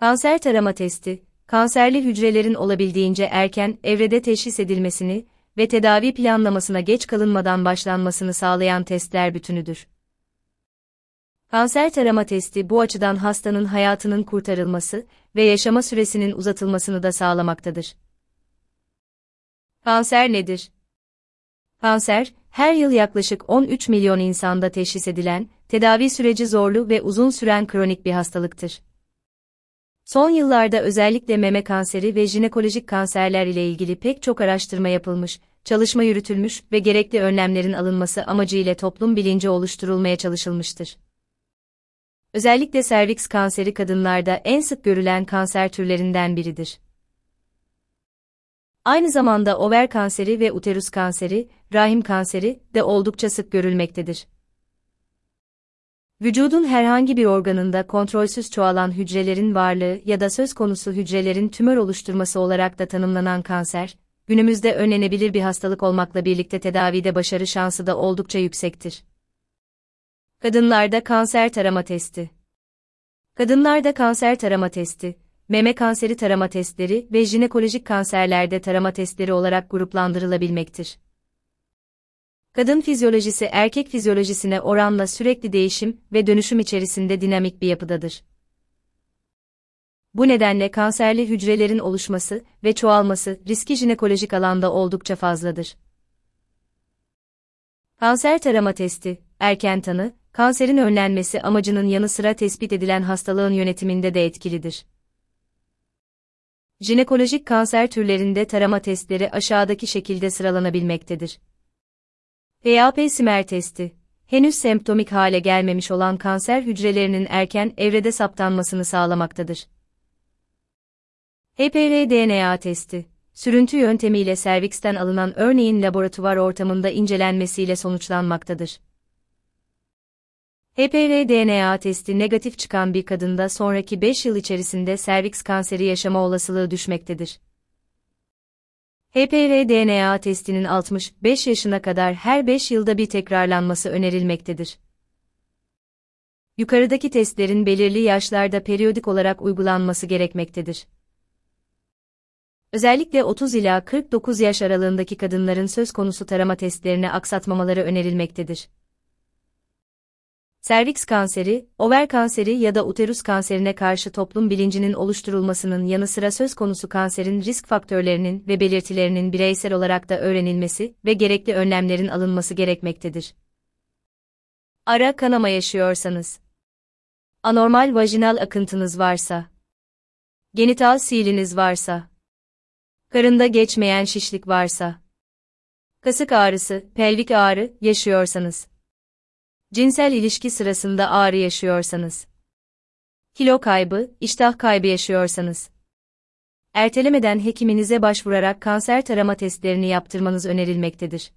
Kanser tarama testi, kanserli hücrelerin olabildiğince erken evrede teşhis edilmesini ve tedavi planlamasına geç kalınmadan başlanmasını sağlayan testler bütünüdür. Kanser tarama testi bu açıdan hastanın hayatının kurtarılması ve yaşama süresinin uzatılmasını da sağlamaktadır. Kanser nedir? Kanser, her yıl yaklaşık 13 milyon insanda teşhis edilen, tedavi süreci zorlu ve uzun süren kronik bir hastalıktır. Son yıllarda özellikle meme kanseri ve jinekolojik kanserler ile ilgili pek çok araştırma yapılmış, çalışma yürütülmüş ve gerekli önlemlerin alınması amacıyla toplum bilinci oluşturulmaya çalışılmıştır. Özellikle serviks kanseri kadınlarda en sık görülen kanser türlerinden biridir. Aynı zamanda over kanseri ve uterus kanseri, rahim kanseri de oldukça sık görülmektedir. Vücudun herhangi bir organında kontrolsüz çoğalan hücrelerin varlığı ya da söz konusu hücrelerin tümör oluşturması olarak da tanımlanan kanser, günümüzde önlenebilir bir hastalık olmakla birlikte tedavide başarı şansı da oldukça yüksektir. Kadınlarda kanser tarama testi. Kadınlarda kanser tarama testi, meme kanseri tarama testleri ve jinekolojik kanserlerde tarama testleri olarak gruplandırılabilmektir. Kadın fizyolojisi erkek fizyolojisine oranla sürekli değişim ve dönüşüm içerisinde dinamik bir yapıdadır. Bu nedenle kanserli hücrelerin oluşması ve çoğalması riski jinekolojik alanda oldukça fazladır. Kanser tarama testi, erken tanı, kanserin önlenmesi amacının yanı sıra tespit edilen hastalığın yönetiminde de etkilidir. Jinekolojik kanser türlerinde tarama testleri aşağıdaki şekilde sıralanabilmektedir. PAP simer testi, henüz semptomik hale gelmemiş olan kanser hücrelerinin erken evrede saptanmasını sağlamaktadır. HPR-DNA testi, sürüntü yöntemiyle serviksten alınan örneğin laboratuvar ortamında incelenmesiyle sonuçlanmaktadır. HPR-DNA testi negatif çıkan bir kadında sonraki 5 yıl içerisinde serviks kanseri yaşama olasılığı düşmektedir. HPR-DNA testinin 65 yaşına kadar her 5 yılda bir tekrarlanması önerilmektedir. Yukarıdaki testlerin belirli yaşlarda periyodik olarak uygulanması gerekmektedir. Özellikle 30 ila 49 yaş aralığındaki kadınların söz konusu tarama testlerini aksatmamaları önerilmektedir. Serviks kanseri, over kanseri ya da uterus kanserine karşı toplum bilincinin oluşturulmasının yanı sıra söz konusu kanserin risk faktörlerinin ve belirtilerinin bireysel olarak da öğrenilmesi ve gerekli önlemlerin alınması gerekmektedir. Ara kanama yaşıyorsanız, anormal vajinal akıntınız varsa, genital siliniz varsa, karında geçmeyen şişlik varsa, kasık ağrısı, pelvik ağrı yaşıyorsanız, Cinsel ilişki sırasında ağrı yaşıyorsanız. Kilo kaybı, iştah kaybı yaşıyorsanız. Ertelemeden hekiminize başvurarak kanser tarama testlerini yaptırmanız önerilmektedir.